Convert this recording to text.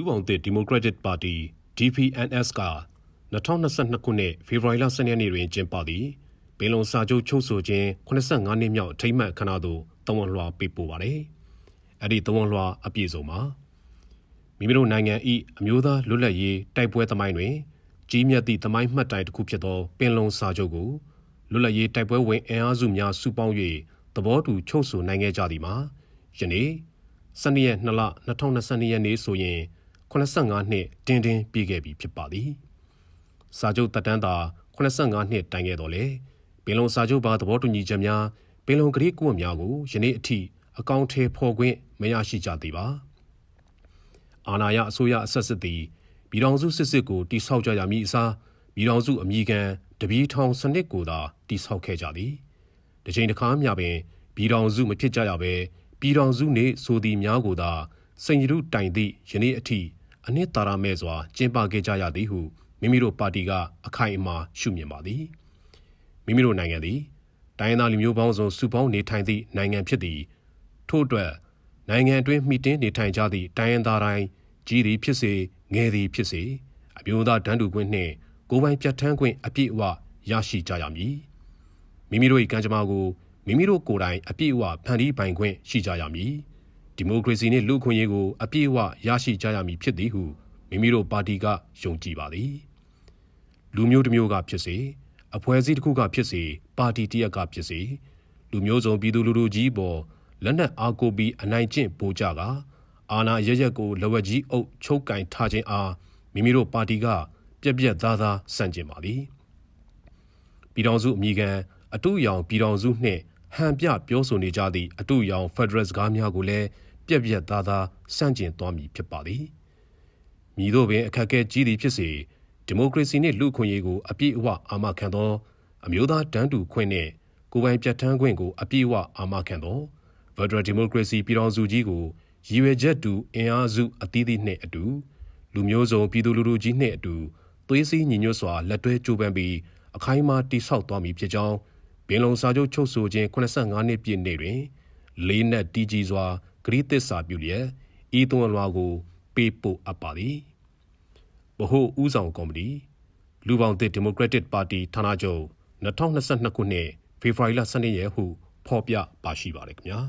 လူပောင်သစ်ဒီမိုကရက်တစ်ပါတီ DPNS က2022ခုနှစ်ဖေဖော်ဝါရီလ12ရက်နေ့တွင်ကျင်းပသည့်ပင်လုံစာချုပ်ချုပ်ဆိုခြင်း85နှစ်မြောက်ထိမ့်မှတ်ခဏသို့တဝန်လွှာပေးပို့ပါတယ်။အဲ့ဒီတဝန်လွှာအပြည့်စုံမှာမိမိတို့နိုင်ငံ၏အမျိုးသားလွတ်လပ်ရေးတိုက်ပွဲသမိုင်းတွင်ကြီးမြတ်သည့်သမိုင်းမှတ်တိုင်တစ်ခုဖြစ်သောပင်လုံစာချုပ်ကိုလွတ်လပ်ရေးတိုက်ပွဲဝင်အင်အားစုများစုပေါင်း၍သဘောတူချုပ်ဆိုနိုင်ခဲ့ကြသည်မှာယနေ့12ရက်2လ2022ရက်နေ့ဆိုရင် 85နှစ်တင်းတင်းပြည့်ခဲ့ပြီဖြစ်ပါသည်စာချုပ်တက်တန်းသာ85နှစ်တိုင်ခဲ့တော်လေပင်လုံစာချုပ်ပါသဘောတူညီချက်များပင်လုံကလေးကုဝများကိုယနေ့အထိအကောင့်ထဲပေါ်ခွင့်မရရှိကြသေးပါအာဏာရအစိုးရအဆက်ဆက်သည်ပြည်ထောင်စုစစ်စစ်ကိုတိဆောက်ကြရမည်အစားပြည်ထောင်စုအမိခံတပီးထောင်စနစ်ကိုသာတိဆောက်ခဲ့ကြသည်တစ်ချိန်တစ်ခါမျှပင်ပြည်ထောင်စုမဖြစ်ကြရဘဲပြည်ထောင်စုနေဆိုသည်များကိုသာစိန်ရုတိုင်သည့်ယနေ့အထိ အနှစ်သာရမဲ့စွာကျင်းပခဲ့ကြရသည်ဟုမိမိတို့ပါတီကအခိုင်အမာရှုမြင်ပါသည်မိမိတို့နိုင်ငံသည်တိုင်းသားလူမျိုးပေါင်းစုံစုပေါင်းနေထိုင်သည့်နိုင်ငံဖြစ်သည်ထို့အတွက်နိုင်ငံအတွင်းမှီတင်းနေထိုင်ကြသည့်တိုင်းရင်းသားတိုင်းကြီးသည်ဖြစ်စေငယ်သည်ဖြစ်စေအမျိုးသားတန်းတူခွင့်နှင့်ကိုယ်ပိုင်ပြဋ္ဌာန်းခွင့်အပြည့်အဝရရှိကြရမည်မိမိတို့၏ကံကြမ္မာကိုမိမိတို့ကိုယ်တိုင်အပြည့်အဝဖန်တီးပိုင်ခွင့်ရှိကြရမည် ဒီမိုကရေစီနှင့်လူ့အခွင့်အရေးကိုအပြည့်အဝရရှိကြရမည်ဖြစ်သည်ဟုမိမိတို့ပါတီကယုံကြည်ပါသည်လူမျိုးတစ်မျိုးကဖြစ်စေအဖွဲ့အစည်းတစ်ခုကဖြစ်စေပါတီတစ်ရပ်ကဖြစ်စေလူမျိုးစုံပြည်သူလူထုကြီးပေါ်လက်နက်အားကိုပြီးအနိုင်ကျင့်ပို့ကြကအာဏာရရက်ကိုလဝက်ကြီးအုပ်ချုပ်ကင်ထားခြင်းအားမိမိတို့ပါတီကပြက်ပြက်သားသားစန့်ကျင်ပါသည်ပြည်တော်စုအမိခံအတူရောင်ပြည်တော်စုနှင့်ဟန်ပြပြောဆိုနေကြသည့်အတူရောင်ဖက်ဒရယ်စကားများကိုလည်း ပြက်ပြက်သားသားစန့်ကျင်သွားမည်ဖြစ်ပါသည်မြည်တို့ပင်အခက်အခဲကြီးသည်ဖြစ်စေဒီမိုကရေစီနှင့်လူ့အခွင့်အရေးကိုအပြည့်အဝအာမခံသောအမျိုးသားတန်းတူခွင့်နှင့်ကိုယ်ပိုင်ပြဋ္ဌာန်းခွင့်ကိုအပြည့်အဝအာမခံသောဖက်ဒရယ်ဒီမိုကရေစီပြည်ထောင်စုကြီးကိုရည်ရွယ်ချက်တူအင်အားစုအသီးသီးနှင့်အတူလူမျိုးစုံပြည်သူလူထုကြီးနှင့်အတူသွေးစည်းညီညွတ်စွာလက်တွဲကြိုးပမ်းပြီးအခိုင်အမာတိဆောက်သွားမည်ဖြစ်ကြောင်းပင်လုံစာချုပ်ချုပ်ဆိုခြင်း85နှစ်ပြည့်နေ့တွင်လေးနက်တီကြီးစွာဂ ရိသစ္စာပြုလျက်ဤသွန်လွာကိုပေးပို့အပ်ပါသည်ဗဟိုဦးဆောင်ကော်မတီလူပေါင်းသစ်ဒီမိုကရက်တစ်ပါတီဌာနချုပ်2022ခုနှစ်ဖေဖော်ဝါရီလ12ရက်ဟုဖော်ပြပါရှိပါတယ်ခင်ဗျာ